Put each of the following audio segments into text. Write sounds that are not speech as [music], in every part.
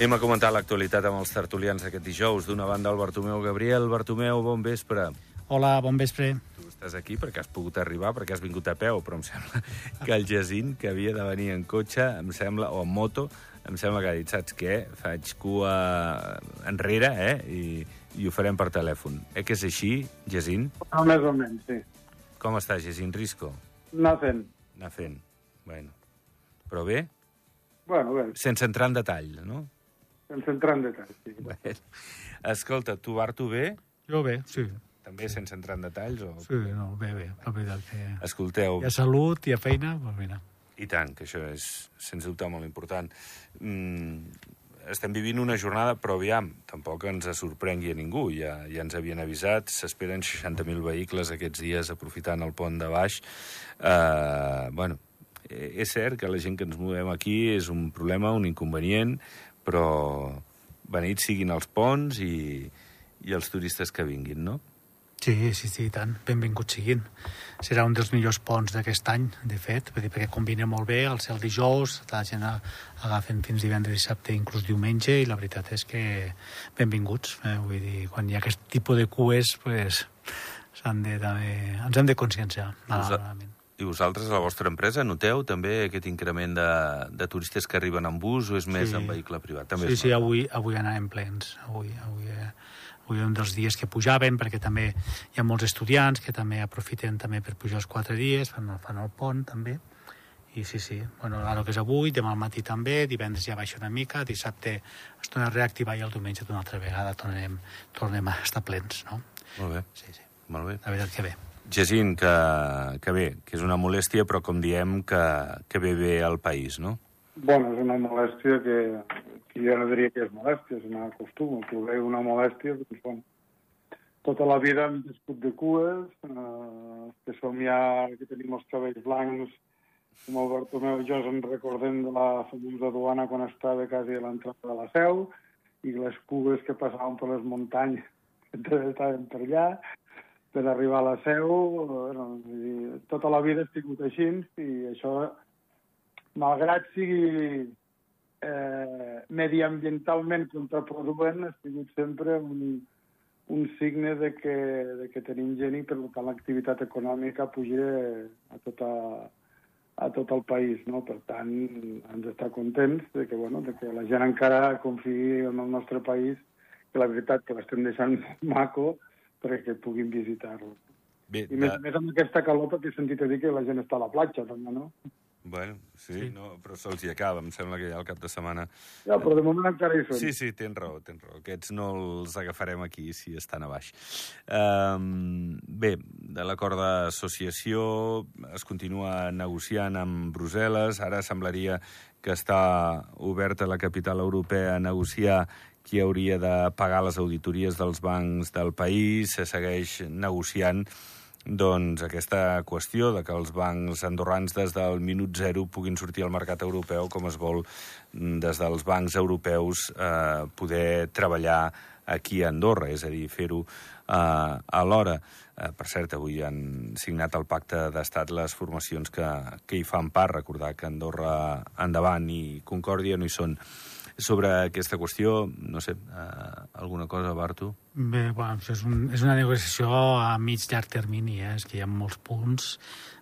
Anem a comentar l'actualitat amb els tertulians aquest dijous. D'una banda, el Bartomeu Gabriel. Bartomeu, bon vespre. Hola, bon vespre. Tu estàs aquí perquè has pogut arribar, perquè has vingut a peu, però em sembla [laughs] que el Jacint, que havia de venir en cotxe, em sembla, o en moto, em sembla que ha dit, saps què? Faig cua enrere, eh? I, i ho farem per telèfon. Eh que és així, Jacint? No, més o menys, sí. Com està, Jacint Risco? Anar fent. Anar fent. Bueno. Però bé? Bueno, bé, Sense entrar en detall, no? Sense entrar en detalls. Sí. Bé. Escolta, tu, Barto, bé? Jo bé, sí. També sense entrar en detalls? O... Sí, no, bé, bé. La veritat que Escolteu, hi ha salut, hi ha feina, doncs mira. i tant, que això és, sens dubte, molt important. Mm, estem vivint una jornada, però aviam, tampoc ens sorprengui a ningú. Ja, ja ens havien avisat, s'esperen 60.000 vehicles aquests dies aprofitant el pont de baix. Uh, bueno, eh, és cert que la gent que ens movem aquí és un problema, un inconvenient, però benits siguin els ponts i, i els turistes que vinguin, no? Sí, sí, sí, i tant. Benvinguts siguin. Serà un dels millors ponts d'aquest any, de fet, perquè combina molt bé el cel dijous, la gent agafen fins divendres, dissabte, inclús diumenge, i la veritat és que benvinguts. Eh? Vull dir, quan hi ha aquest tipus de cues, pues, s'han de, també, ens hem de conscienciar, malauradament. I vosaltres, a la vostra empresa, noteu també aquest increment de, de turistes que arriben en bus o és més Sí. en vehicle privat? També sí, sí, avui, avui anàvem plens. Avui, avui, eh, avui un dels dies que pujaven, perquè també hi ha molts estudiants que també aprofiten també per pujar els quatre dies, fan, fan el pont també. I sí, sí, bueno, ara que és avui, demà al matí també, divendres ja baixa una mica, dissabte es torna a reactivar i el diumenge d'una altra vegada tornem, tornem a estar plens, no? Molt bé, Sí, sí, molt bé. la veritat que bé. Jacint, que, que bé, que és una molèstia, però com diem, que, que ve bé al país, no? Bueno, és una molèstia que, que jo no diria que és molèstia, és una costum. Que ho veu una molèstia, doncs, bueno, tota la vida hem viscut de cues, eh, que som ja, que tenim els cabells blancs, com el Bartomeu i jo ens recordem de la famosa duana quan estava quasi a l'entrada de la seu, i les cues que passaven per les muntanyes [laughs] que estaven per allà, per arribar a la seu, bueno, i tota la vida he sigut així, i això, malgrat sigui eh, mediambientalment contraproduent, ha sigut sempre un, un signe de que, de que tenim gent i per tant l'activitat econòmica puja a, tota, a tot el país. No? Per tant, ens està contents de que, bueno, de que la gent encara confiï en el nostre país, que la veritat que l'estem deixant [laughs] maco perquè puguin visitar-lo. Bé, I més, més amb aquesta calor perquè he sentit a dir que la gent està a la platja, també, no? Bueno, sí, sí. No, però se'ls hi acaba. Em sembla que ja el cap de setmana... Ja, però de moment encara hi són. Sí, sí, tens raó, tens raó. Aquests no els agafarem aquí si estan a baix. Um, bé, de l'acord d'associació es continua negociant amb Brussel·les. Ara semblaria que està oberta la capital europea a negociar qui hauria de pagar les auditories dels bancs del país. Se segueix negociant doncs, aquesta qüestió de que els bancs andorrans des del minut zero puguin sortir al mercat europeu com es vol mm, des dels bancs europeus eh, poder treballar aquí a Andorra, és a dir, fer-ho eh, alhora. Eh, per cert, avui han signat el pacte d'estat les formacions que, que hi fan part. Recordar que Andorra endavant i Concòrdia no hi són. Sobre aquesta qüestió, no sé, eh, alguna cosa, Bartu? Bé, bueno, això és, un, és una negociació a mig llarg termini, eh? és que hi ha molts punts,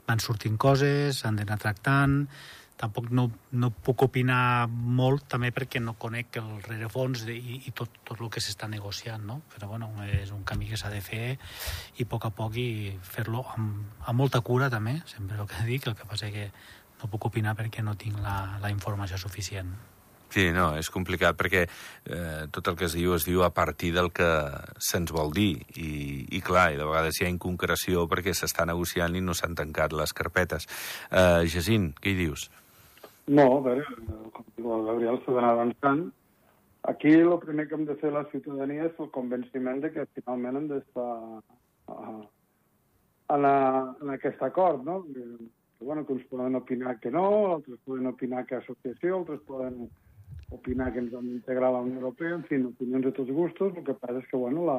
van sortint coses, s'han d'anar tractant, tampoc no, no puc opinar molt, també perquè no conec el rerefons de, i, i tot, tot el que s'està negociant, no? Però, bueno, és un camí que s'ha de fer i a poc a poc i fer-lo amb, amb molta cura, també, sempre el que dic, el que passa que no puc opinar perquè no tinc la, la informació suficient. Sí, no, és complicat perquè eh, tot el que es diu es diu a partir del que se'ns vol dir i, i clar, i de vegades hi ha inconcreció perquè s'està negociant i no s'han tancat les carpetes. Eh, Jacint, què hi dius? No, a veure, com diu el Gabriel, s'ha d'anar avançant. Aquí el primer que hem de fer la ciutadania és el convenciment de que finalment hem d'estar uh, en, en aquest acord, no? Que, bueno, que uns poden opinar que no, altres poden opinar que associació, altres poden opinar que ens hem d'integrar a la Unió Europea, en fi, opinions de tots gustos. El que passa és que, bueno, la,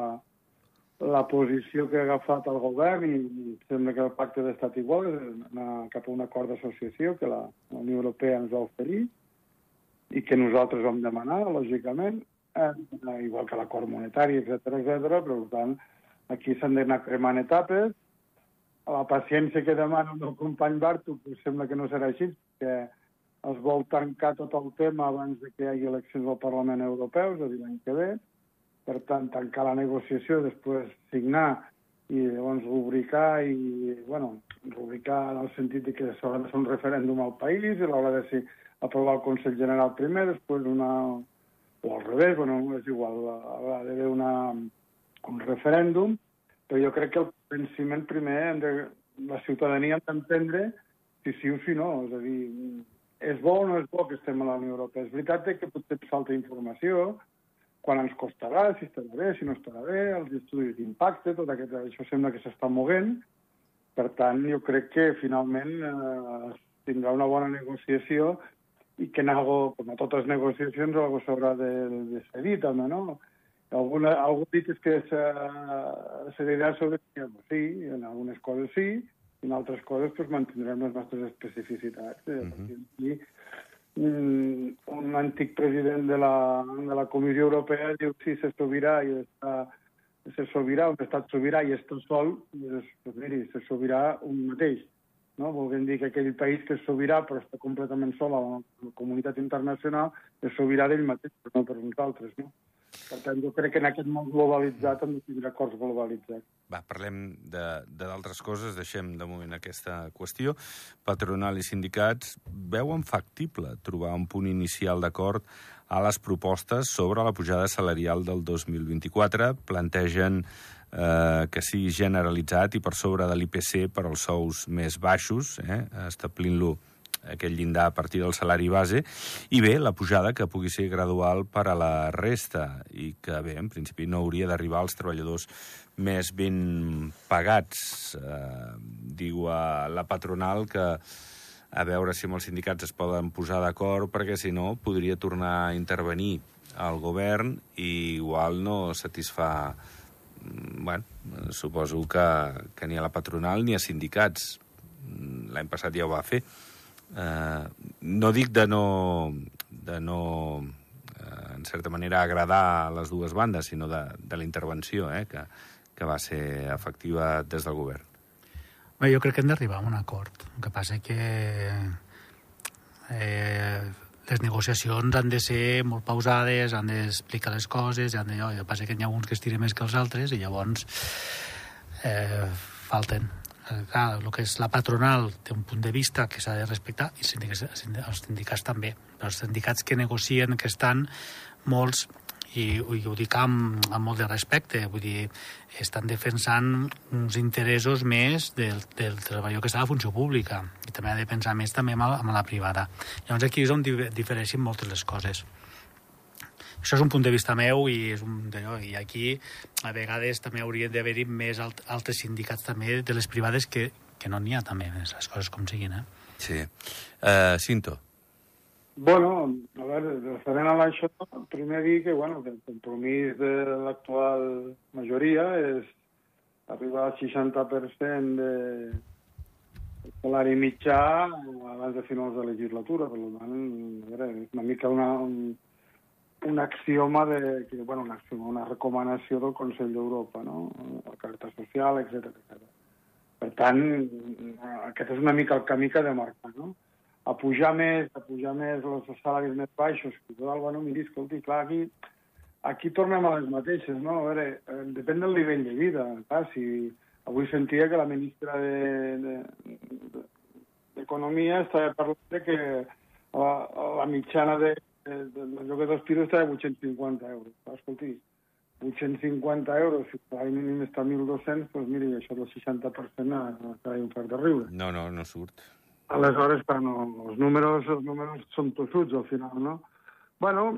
la posició que ha agafat el govern i, sembla que el pacte d'estat igual és anar cap a un acord d'associació que la, la Unió Europea ens va oferir i que nosaltres vam demanar, lògicament, eh, igual que l'acord monetari, etc etc. per tant, aquí s'han d'anar cremant etapes. La paciència que demana el meu company Bartu, pues sembla que no serà així, perquè es vol tancar tot el tema abans de que hi hagi eleccions al Parlament Europeu, és a dir, l'any que ve. Per tant, tancar la negociació, després signar i llavors rubricar i, bueno, rubricar en el sentit que s'haurà de fer un referèndum al país i l'haurà de ser aprovar el Consell General primer, després una... o al revés, bueno, és igual, haurà d'haver una, un referèndum, però jo crec que el venciment primer hem de, la ciutadania ha d'entendre si sí o si no, és a dir, és bo o no és bo que estem a la Unió Europea. És veritat que potser falta informació, quan ens costarà, si estarà bé, si no estarà bé, els estudis d'impacte, tot aquest, això sembla que s'està movent. Per tant, jo crec que finalment eh, tindrà una bona negociació i que en algo, com a totes negociacions, algo s'haurà de, de cedir també, no? Alguna, algú dit que se dirà sobre sí, en algunes coses sí, i en altres coses pues, mantindrem les nostres especificitats. Mm -hmm un, un antic president de la, de la Comissió Europea diu si se sobirà i està se sobirà, un estat sobirà i està sol, doncs, pues miri, se sobirà un mateix. No? Volguem dir que aquell país que és sobirà però està completament sol a la comunitat internacional és sobirà d'ell mateix, però no per nosaltres. No? Per tant, jo crec que en aquest món globalitzat hem de tindre acords globalitzats. Va, parlem d'altres coses, deixem de moment aquesta qüestió. Patronal i sindicats veuen factible trobar un punt inicial d'acord a les propostes sobre la pujada salarial del 2024. Plantegen eh, que sigui generalitzat i per sobre de l'IPC per als sous més baixos, eh, establint-lo aquell llindar a partir del salari base, i bé, la pujada que pugui ser gradual per a la resta i que, bé, en principi no hauria d'arribar als treballadors més ben pagats. Eh, diu a la patronal que a veure si amb els sindicats es poden posar d'acord, perquè si no podria tornar a intervenir al govern i igual no satisfà mm, bueno, suposo que, que ni a la patronal ni a sindicats. L'any passat ja ho va fer eh, no dic de no, de no eh, en certa manera, agradar a les dues bandes, sinó de, de la intervenció eh, que, que va ser efectiva des del govern. Bé, jo crec que hem d'arribar a un acord. El que passa que eh, les negociacions han de ser molt pausades, han d'explicar les coses, han de, el que passa que hi ha uns que es tiren més que els altres i llavors eh, falten clar, el que és la patronal té un punt de vista que s'ha de respectar i els sindicats, els sindicats també. Però els sindicats que negocien, que estan molts, i, i ho dic amb, amb molt de respecte, vull dir, estan defensant uns interessos més del, del treball que està a la funció pública i també ha de pensar més també amb, amb la privada. Llavors aquí és on difereixen moltes les coses. Això és un punt de vista meu i, és un, i aquí a vegades també haurien d'haver-hi més alt, altres sindicats també de les privades que, que no n'hi ha també, les coses com siguin. Eh? Sí. Uh, Cinto. Bueno, a veure, referent a l'això, primer dir que, bueno, que el compromís de l'actual majoria és arribar al 60% de salari mitjà abans de finals de legislatura, per tant, a veure, és una mica una, un, un axioma de, que, bueno, un axioma, una recomanació del Consell d'Europa, no? la Carta Social, etc etc. Per tant, aquest és una mica el camí que ha de marcar, no? A pujar més, a pujar més els salaris més baixos, que tot, bueno, miri, escolti, clar, aquí, aquí tornem a les mateixes, no? A veure, eh, depèn del nivell de vida, clar, si avui sentia que la ministra d'Economia de, de, estava parlant de que la, la mitjana de, el lloguer dels pisos està de 850 euros. Escolti, 850 euros, si el salari mínim està a 1.200, doncs miri, això del 60% no està un fart de riure. No, no, no surt. Aleshores, però no, els números, els números són tossuts al final, no? Bueno,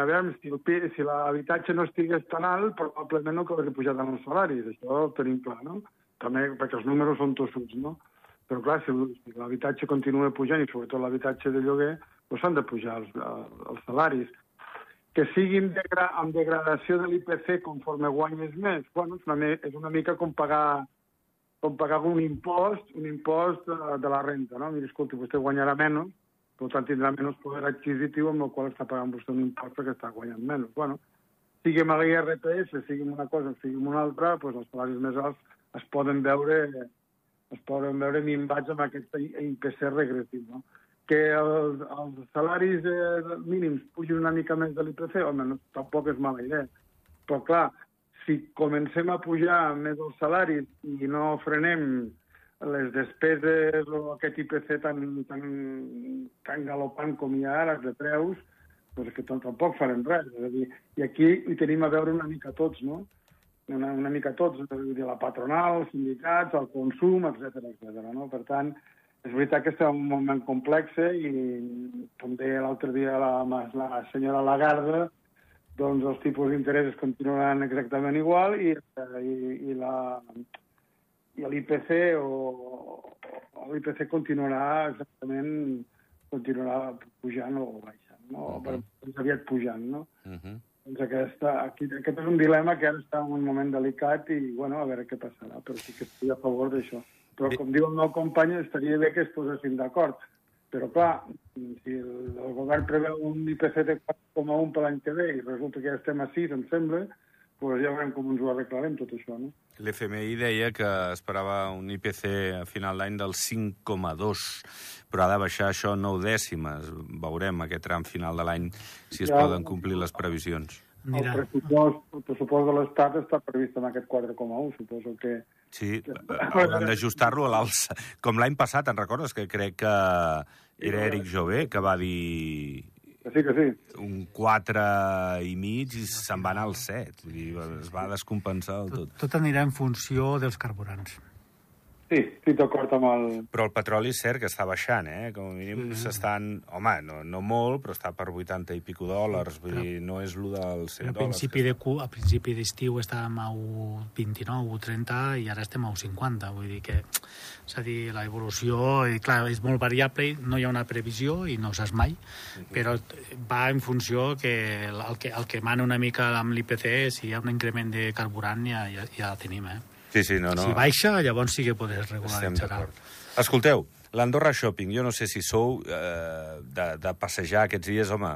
a veure, si, el, si l'habitatge no estigués tan alt, probablement no caldria pujar tant els salaris, això ho tenim clar, no? També perquè els números són tossuts, no? Però clar, si l'habitatge continua pujant, i sobretot l'habitatge de lloguer, doncs s'han de pujar els, els salaris. Que siguin degra amb degradació de l'IPC conforme guanyes més, bueno, és una, és una mica com pagar, com pagar un impost, un impost de, de la renta, no? Mira, escolta, vostè guanyarà menys, Per tant, tindrà menys poder adquisitiu amb el qual està pagant vostè un impost perquè està guanyant menys. Bueno, siguem a l'IRPF, siguem una cosa, siguem una altra, doncs els salaris més alts es poden veure es poden veure minvats amb aquest IPC regressiu. No? Que els, els salaris eh, mínims pugin una mica més de l'IPC, home, no, tampoc és mala idea. Però, clar, si comencem a pujar més els salaris i no frenem les despeses o aquest IPC tan, tan, tan galopant com hi ha ara, de preus, doncs que tampoc farem res. És a dir, I aquí hi tenim a veure una mica tots, no? Una, una mica tots, de la patronal, els sindicats, el consum, etc etc. no? Per tant, és veritat que estem en un moment complex i, com deia l'altre dia la, la senyora Lagarde, doncs els tipus d'interès continuaran exactament igual i, i, i la, i l'IPC o, o l'IPC continuarà exactament continuarà pujant o baixant, no? Uh -huh. Més aviat pujant, no? Uh -huh. Doncs aquesta, aquí, aquest és un dilema que ara està en un moment delicat i, bueno, a veure què passarà, però sí que estic a favor d'això. Però, com diu el meu company, estaria bé que es posessin d'acord. Però, clar, si el, el govern preveu un IPC de 4,1 per l'any que ve i resulta que ja estem a 6, em sembla, pues ja veurem com ens ho arreglarem, tot això, no? L'FMI deia que esperava un IPC a final d'any del 5,2, però ha de baixar això 9 dècimes. Veurem aquest tram final de l'any si es ja, poden complir les previsions. Mira. El pressupost, el pressupost de l'Estat està previst en aquest 4,1, suposo que... Sí, [laughs] hauran d'ajustar-lo a l'alça. Com l'any passat, en recordes que crec que era Eric Jové que va dir que sí, que sí. Un 4 i mig i se'n va anar al 7. Vull dir, es va descompensar del tot. Tot, tot anirà en funció dels carburants. Sí, estic d'acord amb el... Però el petroli és cert que està baixant, eh? Com a mínim mm. s'estan... Home, no, no molt, però està per 80 i pico dòlars. Vull dir, no és el dels 100 a principi dòlars. Que... De, a principi d'estiu estàvem a 1,29, 1,30 i ara estem a 1,50. Vull dir que... És a dir, la evolució, i clar, és molt variable, no hi ha una previsió i no saps mai, mm -hmm. però va en funció que el que, el que mana una mica amb l'IPC, si hi ha un increment de carburant ja, ja, ja la tenim, eh? Sí, sí, no, no. Si baixa, llavors sí que podràs regularitzar. Escolteu, l'Andorra Shopping, jo no sé si sou eh, de, de passejar aquests dies, home,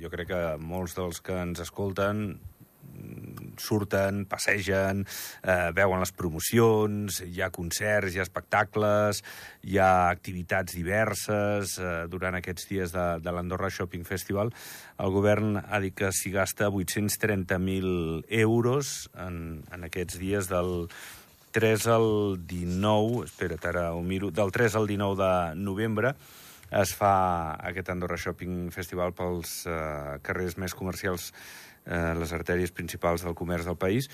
jo crec que molts dels que ens escolten mm, surten, passegen, eh, veuen les promocions, hi ha concerts, hi ha espectacles, hi ha activitats diverses eh, durant aquests dies de, de l'Andorra Shopping Festival. El govern ha dit que s'hi gasta 830.000 euros en, en aquests dies del, 3 al 19, espera't, ara ho miro, del 3 al 19 de novembre es fa aquest Andorra Shopping Festival pels eh, carrers més comercials, eh, les artèries principals del comerç del país,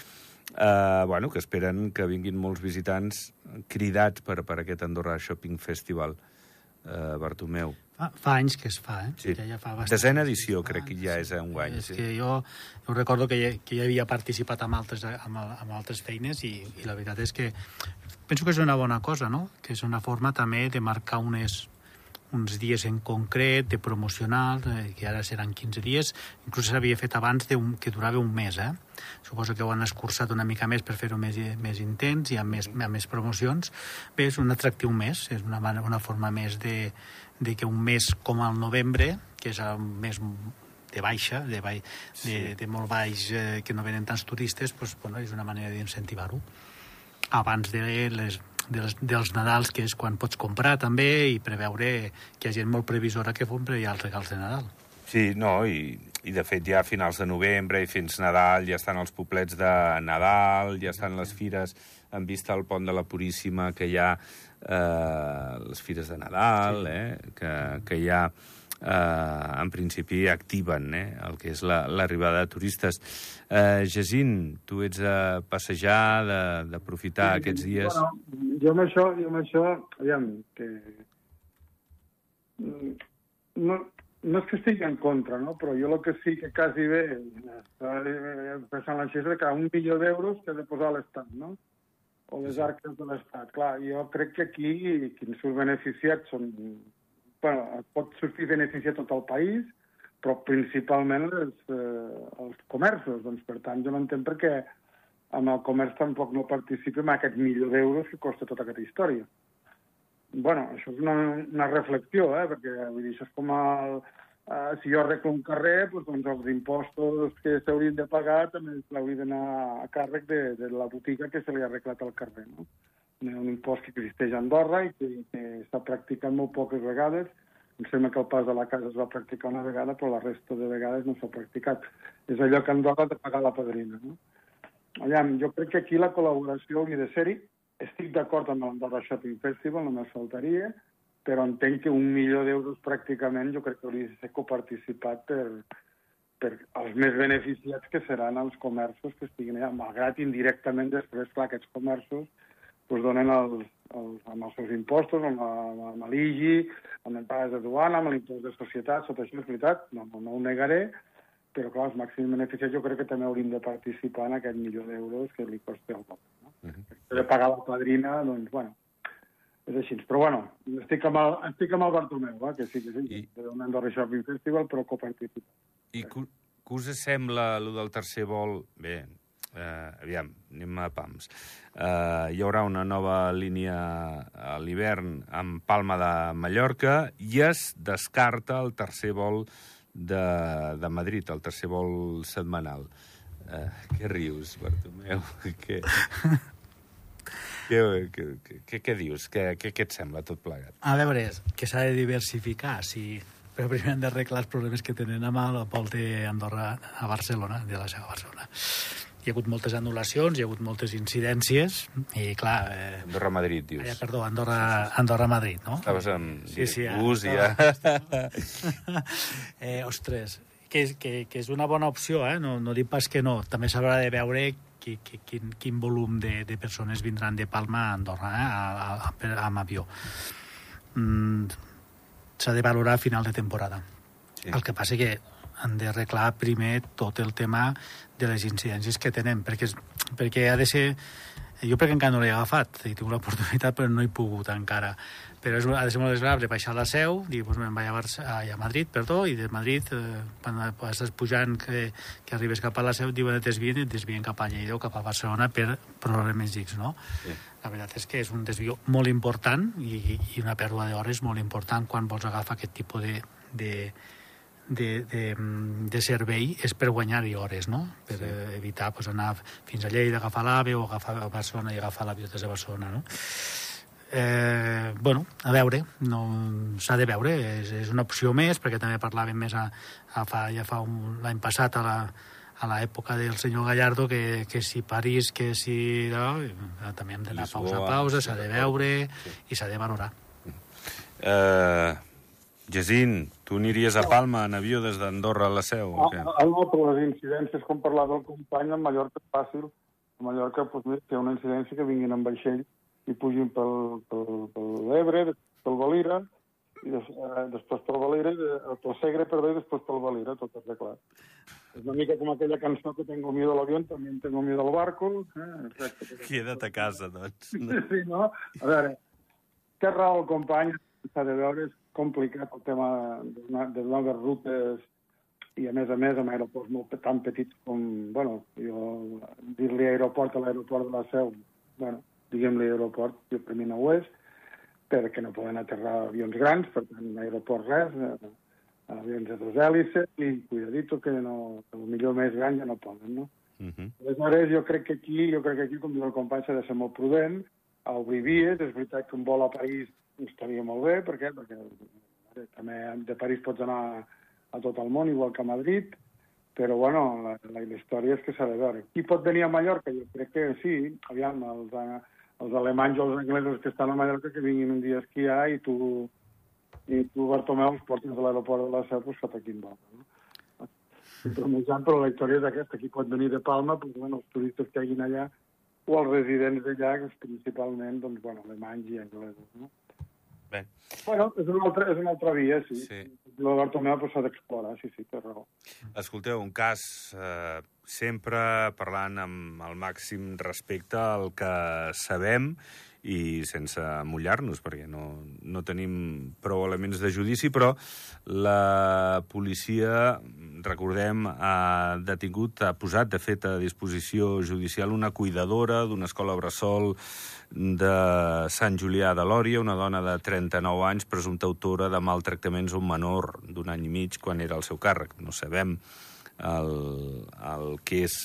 eh, bueno, que esperen que vinguin molts visitants cridats per, per aquest Andorra Shopping Festival. Eh, Bartomeu. Fa, fa anys que es fa, eh? Sí. Ja, ja fa Desena edició, crec que ja és un any. És sí. que jo, jo recordo que ja, que ja havia participat amb altres, amb, amb altres feines i, i la veritat és que penso que és una bona cosa, no? Que és una forma també de marcar unes, uns dies en concret, de promocionar, eh, que ara seran 15 dies, inclús s'havia fet abans de un, que durava un mes, eh? Suposo que ho han escurçat una mica més per fer-ho més, més intens i amb més, amb més promocions. Bé, és un atractiu més, és una, una forma més de, de que un mes com el novembre, que és el mes de baixa, de, ba... sí. de, de molt baix, eh, que no venen tants turistes, pues, bueno, és una manera d'incentivar-ho. Abans de les, de les, dels Nadals, que és quan pots comprar també, i preveure que hi ha gent molt previsora que compra ja els regals de Nadal. Sí, no, i, i de fet ja a finals de novembre i fins Nadal ja estan els poblets de Nadal, ja estan les fires en vista al pont de la Puríssima, que hi ha eh, les fires de Nadal, sí. eh, que, que ha eh, en principi activen eh, el que és l'arribada la, de turistes. Eh, Jacint, tu ets de passejar, d'aprofitar sí, aquests dies... Bueno, jo amb això, jo amb això, aviam, que... No, no és que estigui en contra, no? però jo el que sí que quasi bé està pensant la xifra que un milió d'euros que ha de posar l'Estat, no? O les arques de l'Estat. Clar, jo crec que aquí qui en surt beneficiat són... Bueno, pot sortir beneficiat tot el país, però principalment els, eh, els comerços. Doncs, per tant, jo no entenc per què amb el comerç tampoc no participa en aquest milió d'euros que costa tota aquesta història. bueno, això és una, una reflexió, eh? perquè vull dir, això és com el, uh, si jo arreglo un carrer, doncs, doncs els impostos que s'haurien de pagar també haurien d'anar a càrrec de, de la botiga que se li ha arreglat al carrer. No? Un impost que existeix a Andorra i que, que s'ha practicat molt poques vegades. Em sembla que el pas de la casa es va practicar una vegada, però la resta de vegades no s'ha practicat. És allò que Andorra ha de pagar la padrina. No? Allà, jo crec que aquí la col·laboració hauria de ser-hi. Estic d'acord amb l'Andorra Shopping Festival, només faltaria, però entenc que un milió d'euros pràcticament jo crec que hauria de ser coparticipat per, per els més beneficiats que seran els comerços que estiguin allà, malgrat indirectament després, clar, aquests comerços pues, donen els, els, amb els seus impostos, amb, la, amb l'IGI, amb les pagues de duana, amb l'impost de societat, tot això és veritat, no, no ho negaré, però clar, els màxims beneficiats jo crec que també hauríem de participar en aquest milió d'euros que li costa el poble. No? Uh -huh. De pagar la padrina, doncs, bueno, és així. Però bueno, estic amb el, estic amb el Bartomeu, eh, que sí, que sí, I... un Andorra Shopping Festival, però coparticipa. I què us sembla, allò del tercer vol? Bé, eh, aviam, anem a pams. Eh, hi haurà una nova línia a l'hivern amb Palma de Mallorca i es descarta el tercer vol de, de Madrid, el tercer vol setmanal. Uh, què rius, Bartomeu? [laughs] què, [laughs] què, què, què, què dius? Què, què, què et sembla tot plegat? A veure, que s'ha de diversificar, sí. Però primer hem d'arreglar els problemes que tenen amb el vol d'Andorra a Barcelona, de la seva Barcelona hi ha hagut moltes anul·lacions, hi ha hagut moltes incidències, i clar... Eh, Andorra-Madrid, dius. Eh, perdó, Andorra-Madrid, Andorra no? Estaves amb sí, sí, bus i ja... [laughs] eh, ostres, que, que, que és una bona opció, eh? no, no dic pas que no. També s'haurà de veure qui, qui, quin, quin volum de, de persones vindran de Palma a Andorra eh? a, a, a, amb avió. Mm, S'ha de valorar a final de temporada. Sí. El que passa que han de arreglar primer tot el tema de les incidències que tenen, perquè, perquè ha de ser... Jo perquè encara no l'he agafat, he tingut l'oportunitat però no he pogut encara. Però és, ha de ser molt desagradable baixar a la seu, dir, doncs me'n vaig a, Barça, a Madrid, perdó, i de Madrid, eh, quan estàs pujant que, que arribes cap a la seu, diuen et desvien i et desvien cap a Lleida o cap a Barcelona per problemes X, no? Sí. La veritat és que és un desvió molt important i, i una pèrdua d'hores molt important quan vols agafar aquest tipus de, de, de, de, de servei és per guanyar-hi hores, no? Per sí. evitar pues, anar fins a Lleida, agafar l'AVE o agafar a Barcelona i agafar l'avió des de Barcelona, no? Eh, bueno, a veure, no, s'ha de veure, és, és una opció més, perquè també parlàvem més a, a fa, ja fa l'any passat a la, a l'època del senyor Gallardo que, que si París, que si... No, també hem d'anar pausa a pausa, s'ha de veure sí. i s'ha de valorar. Eh... Uh Jacint, tu aniries a Palma en avió des d'Andorra a la Seu? O què? Ah, no, però les incidències, com parlava el company, a Mallorca és fàcil. A Mallorca, doncs, mira, hi ha una incidència que vinguin en vaixell i pugin pel, pel, pel l'Ebre, pel Valira, i des, eh, després pel Valira, eh, pel Segre, perdó, i després pel Valira, tot arreglat. És una mica com aquella cançó que tengo miedo al avión, també tengo miedo al barco. Eh? Exacte. Queda't a casa, doncs. Sí, sí, no? A veure, té raó el company, s'ha de veure complicat el tema de, de noves rutes i, a més a més, amb aeroports molt tan petits com, bueno, jo dir-li aeroport a l'aeroport de la Seu, bueno, diguem-li aeroport, jo per mi no ho és, perquè no poden aterrar avions grans, per tant, aeroport res, eh, avions de dos hèlices, i cuidadito que no, el millor més gran ja no poden, no? Uh -huh. Aleshores, jo crec que aquí, jo crec que aquí, com diu el company, s'ha de ser molt prudent, a obrir vies, és veritat que un vol a París estaria molt bé, perquè, perquè eh, també de París pots anar a tot el món, igual que a Madrid, però bueno, la, la, la història és que s'ha de veure. Qui pot venir a Mallorca? Jo crec que sí, aviam, els, eh, els alemanys o els anglesos que estan a Mallorca que vinguin un dia a esquiar i tu, i tu Bartomeu, els portes de l'aeroport de la Seu, cap aquí en volta. No? Però, però la història és aquesta, qui pot venir de Palma, doncs, bueno, els turistes que hagin allà, o els residents d'allà, principalment, doncs, bueno, alemanys i anglesos, no? Bé. Bueno, és una altra, és una altra via, sí. sí. El Bartomeu s'ha d'explorar, sí, sí, té raó. Escolteu, un cas eh, sempre parlant amb el màxim respecte al que sabem i sense mullar-nos, perquè no, no tenim prou elements de judici, però la policia, recordem, ha detingut, ha posat, de fet, a disposició judicial una cuidadora d'una escola bressol de Sant Julià de Lòria, una dona de 39 anys, presumpta autora de maltractaments a un menor d'un any i mig quan era al seu càrrec. No sabem el, el que és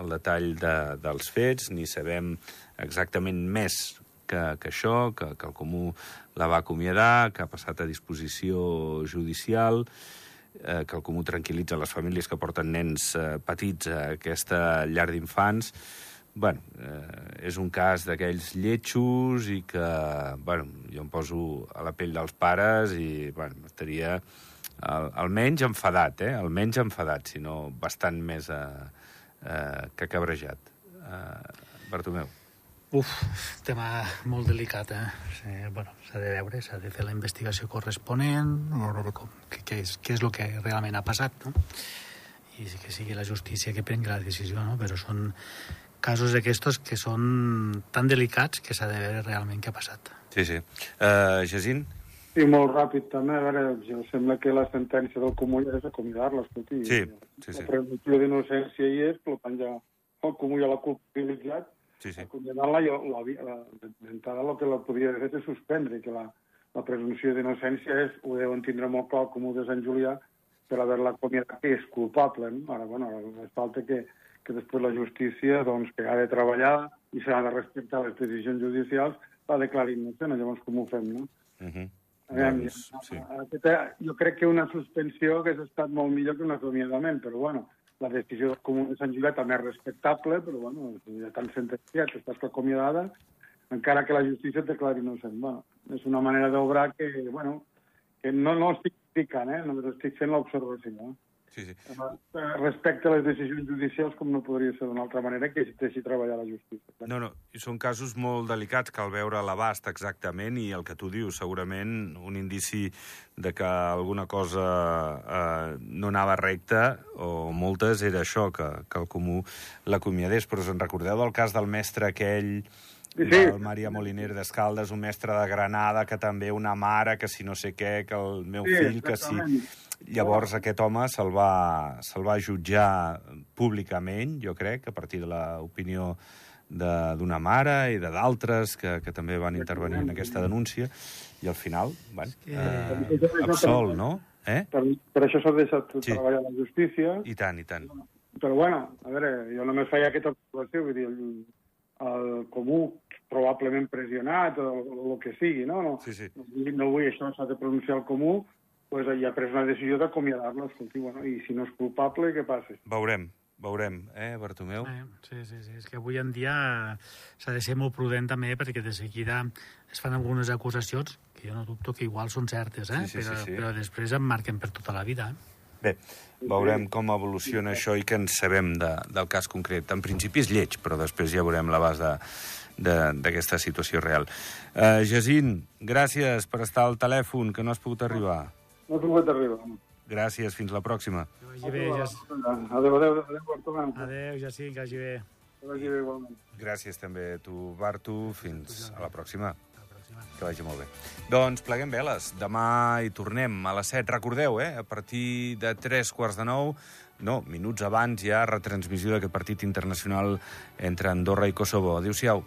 el detall de, dels fets, ni sabem exactament més que, que això, que, que el Comú la va acomiadar, que ha passat a disposició judicial, eh, que el Comú tranquil·litza les famílies que porten nens eh, petits a aquesta llar d'infants. bueno, eh, és un cas d'aquells lletjos i que, bueno, jo em poso a la pell dels pares i, bueno, estaria al, almenys enfadat, eh? Almenys enfadat, sinó bastant més eh, eh, que cabrejat. Eh, Bartomeu. Uf, tema molt delicat, eh? Sí, bueno, s'ha de veure, s'ha de fer la investigació corresponent, a veure com, què, què, és, què és el que realment ha passat, no? I que sigui la justícia que prengui la decisió, no? Però són casos d'aquestos que són tan delicats que s'ha de veure realment què ha passat. Sí, sí. Uh, Jacint? Sí, molt ràpid també. A veure, jo sembla que la sentència del Comú ja és acomiadar-la, escolti. Sí, sí, sí. La presumpció d'innocència hi és, per tant ja el Comú ja l'ha culpabilitzat Sí, sí. acomiadar-la, jo d'entrada el que la podria haver fet és suspendre, que la, la presumpció d'innocència és, ho deuen tindre molt clar el Comú de Sant Julià, per haver-la acomiadat, que és culpable. No? Ara, bueno, ara falta que, que després la justícia, doncs, que ha de treballar i s'ha de respectar les decisions judicials, la declari innocent, llavors com ho fem, no? Uh -huh. A veure, Doncs, sí. aquesta, jo crec que una suspensió hagués estat molt millor que un acomiadament, però bueno, la decisió del Comú de Sant Julià també és respectable, però bueno, ja tan sentenciat, estàs acomiadada, encara que la justícia et declari innocent. Bueno, és una manera d'obrar que, bueno, que no, no estic criticant, eh? només estic fent l'observació. Eh? Sí, sí. Eh, Respecte a les decisions judicials, com no podria ser d'una altra manera, que es deixi treballar la justícia. No, no, són casos molt delicats, cal veure l'abast exactament i el que tu dius, segurament un indici de que alguna cosa eh, no anava recta, o moltes, era això, que, que el comú l'acomiadés. Però us en recordeu del cas del mestre aquell Sí, sí. del Maria Moliner d'Escaldes, un mestre de Granada, que també una mare, que si no sé què, que el meu Sí, fill, que si... Llavors aquest home se'l va, se'l va jutjar públicament, jo crec, a partir de l'opinió de- d'una mare i de d'altres que, que també van intervenir en aquesta denúncia, i al final, bueno, eh, absolt, no? Eh? Per, per això s'ha deixat Sí. treballar la justícia, I tant, i tant. però bueno, a veure, jo només feia aquesta observació, vull dir, el, el comú probablement pressionat o el que sigui, no? No, Sí, sí. no, no vull això, s'ha de pronunciar el comú, pues, ja ha pres una decisió d'acomiadar-lo, escolti, bueno, i si no és culpable, què passa? Veurem, veurem, eh, Bartomeu? Eh, sí, sí, sí. És que avui en dia s'ha de ser molt prudent també perquè de seguida es fan algunes acusacions que jo no dubto que igual són certes, eh? Sí, sí, però, sí, sí. però després em marquen per tota la vida. Eh? Bé, veurem com evoluciona això i què en sabem de, del cas concret. En principi és lleig, però després ja veurem l'abast de de- d'aquesta situació real. Uh, Jacint, gràcies per estar al telèfon, que no has pogut arribar. No he pogut arribar. Gràcies, fins la pròxima. Que vagi bé, Jac... Adéu, adéu, adéu. Adéu, que vagi bé. Que vagi bé igualment. Gràcies també a tu, Bartu. Fins a la pròxima. Que vagi molt bé. Doncs pleguem veles. Demà hi tornem a les 7. Recordeu, eh? A partir de 3 quarts de 9, no, minuts abans, hi ha retransmissió d'aquest partit internacional entre Andorra i Kosovo. Adéu-siau.